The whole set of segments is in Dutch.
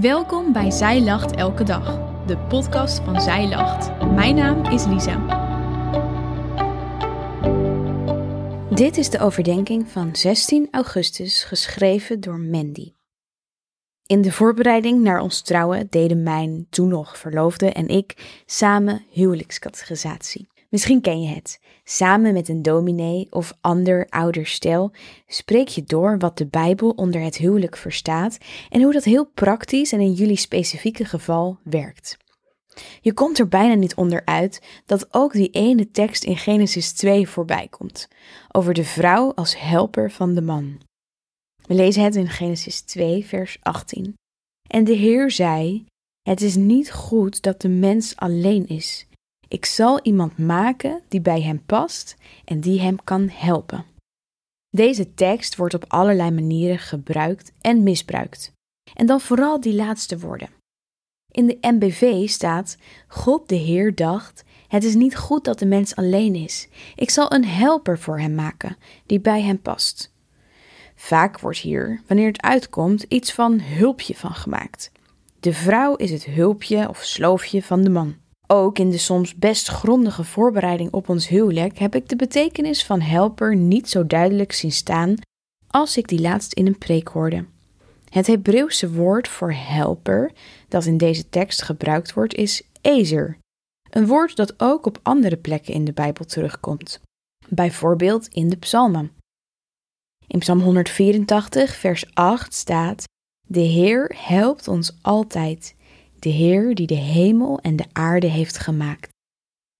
Welkom bij Zij Lacht Elke Dag, de podcast van Zij Lacht. Mijn naam is Lisa. Dit is de overdenking van 16 augustus, geschreven door Mandy. In de voorbereiding naar ons trouwen deden mijn toen nog verloofde en ik samen huwelijkscategorisatie. Misschien ken je het. Samen met een dominee of ander ouder stel spreek je door wat de Bijbel onder het huwelijk verstaat en hoe dat heel praktisch en in jullie specifieke geval werkt. Je komt er bijna niet onderuit dat ook die ene tekst in Genesis 2 voorbij komt, over de vrouw als helper van de man. We lezen het in Genesis 2, vers 18. En de Heer zei: Het is niet goed dat de mens alleen is. Ik zal iemand maken die bij hem past en die hem kan helpen. Deze tekst wordt op allerlei manieren gebruikt en misbruikt. En dan vooral die laatste woorden. In de MBV staat: God de Heer dacht: Het is niet goed dat de mens alleen is. Ik zal een helper voor hem maken die bij hem past. Vaak wordt hier, wanneer het uitkomt, iets van hulpje van gemaakt. De vrouw is het hulpje of sloofje van de man. Ook in de soms best grondige voorbereiding op ons huwelijk heb ik de betekenis van helper niet zo duidelijk zien staan als ik die laatst in een preek hoorde. Het Hebreeuwse woord voor helper dat in deze tekst gebruikt wordt is ezer, een woord dat ook op andere plekken in de Bijbel terugkomt, bijvoorbeeld in de Psalmen. In Psalm 184, vers 8 staat: De Heer helpt ons altijd de Heer die de hemel en de aarde heeft gemaakt.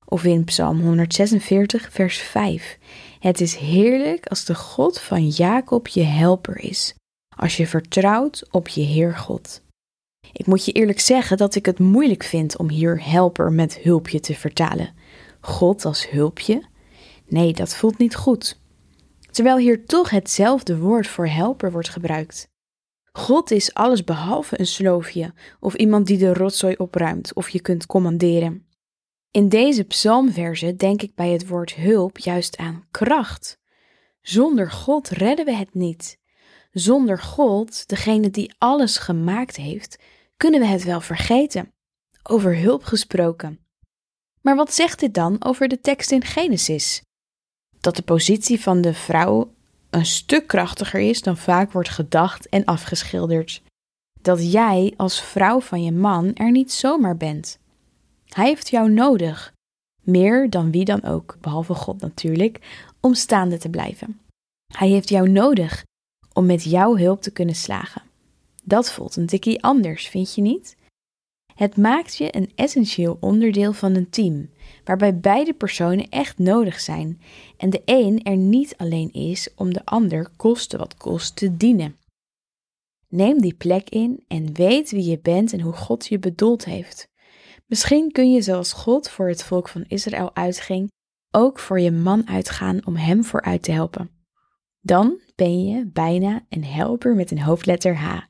Of in Psalm 146, vers 5. Het is heerlijk als de God van Jacob je helper is, als je vertrouwt op je Heer God. Ik moet je eerlijk zeggen dat ik het moeilijk vind om hier helper met hulpje te vertalen. God als hulpje? Nee, dat voelt niet goed. Terwijl hier toch hetzelfde woord voor helper wordt gebruikt. God is alles behalve een sloofje of iemand die de rotzooi opruimt of je kunt commanderen. In deze psalmverse denk ik bij het woord hulp juist aan kracht. Zonder God redden we het niet. Zonder God, degene die alles gemaakt heeft, kunnen we het wel vergeten. Over hulp gesproken. Maar wat zegt dit dan over de tekst in Genesis? Dat de positie van de vrouw een stuk krachtiger is dan vaak wordt gedacht en afgeschilderd. Dat jij als vrouw van je man er niet zomaar bent. Hij heeft jou nodig, meer dan wie dan ook, behalve God natuurlijk, om staande te blijven. Hij heeft jou nodig om met jouw hulp te kunnen slagen. Dat voelt een tikkie anders, vind je niet? Het maakt je een essentieel onderdeel van een team, waarbij beide personen echt nodig zijn en de een er niet alleen is om de ander koste wat kost te dienen. Neem die plek in en weet wie je bent en hoe God je bedoeld heeft. Misschien kun je zoals God voor het volk van Israël uitging, ook voor je man uitgaan om hem vooruit te helpen. Dan ben je bijna een helper met een hoofdletter H.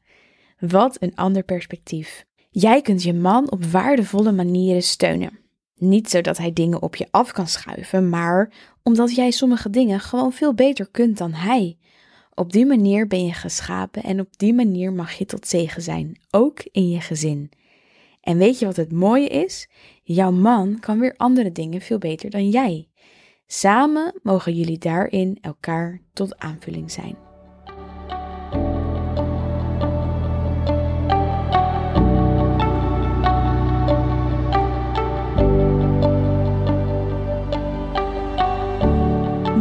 Wat een ander perspectief. Jij kunt je man op waardevolle manieren steunen. Niet zodat hij dingen op je af kan schuiven, maar omdat jij sommige dingen gewoon veel beter kunt dan hij. Op die manier ben je geschapen en op die manier mag je tot zegen zijn, ook in je gezin. En weet je wat het mooie is? Jouw man kan weer andere dingen veel beter dan jij. Samen mogen jullie daarin elkaar tot aanvulling zijn.